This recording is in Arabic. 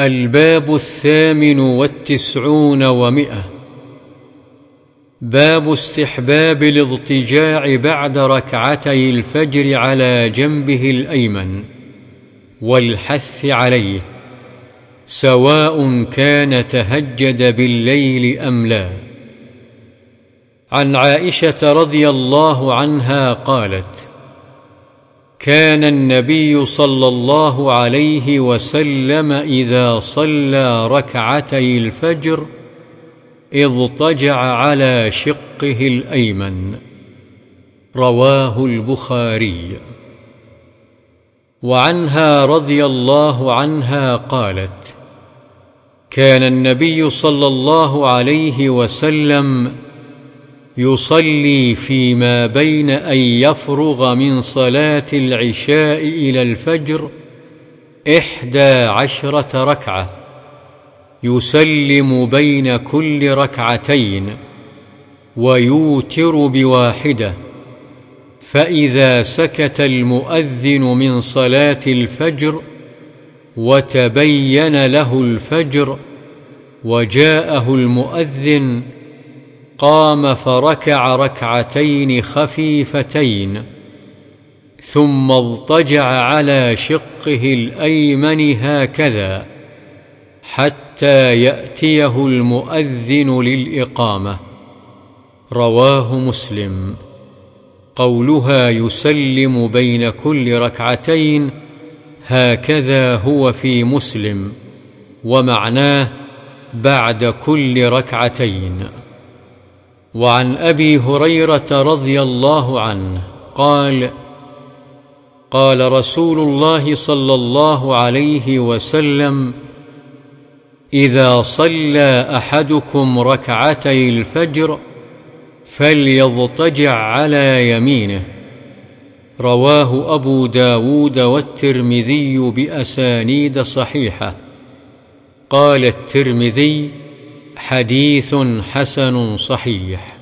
الباب الثامن والتسعون ومئة. باب استحباب الاضطجاع بعد ركعتي الفجر على جنبه الأيمن والحث عليه سواء كان تهجد بالليل أم لا. عن عائشة رضي الله عنها قالت كان النبي صلى الله عليه وسلم إذا صلى ركعتي الفجر اضطجع على شقه الأيمن. رواه البخاري. وعنها رضي الله عنها قالت كان النبي صلى الله عليه وسلم يصلي فيما بين أن يفرغ من صلاة العشاء إلى الفجر إحدى عشرة ركعة. يسلم بين كل ركعتين ويوتر بواحدة. فإذا سكت المؤذن من صلاة الفجر وتبين له الفجر وجاءه المؤذن قام فركع ركعتين خفيفتين ثم اضطجع على شقه الأيمن هكذا حتى يأتيه المؤذن للإقامة. رواه مسلم. قولها يسلم بين كل ركعتين هكذا هو في مسلم ومعناه بعد كل ركعتين. وعن أبي هريرة رضي الله عنه قال قال رسول الله صلى الله عليه وسلم إذا صلى أحدكم ركعتي الفجر فليضطجع على يمينه. رواه أبو داود والترمذي بأسانيد صحيحة. قال الترمذي حديث حسن صحيح.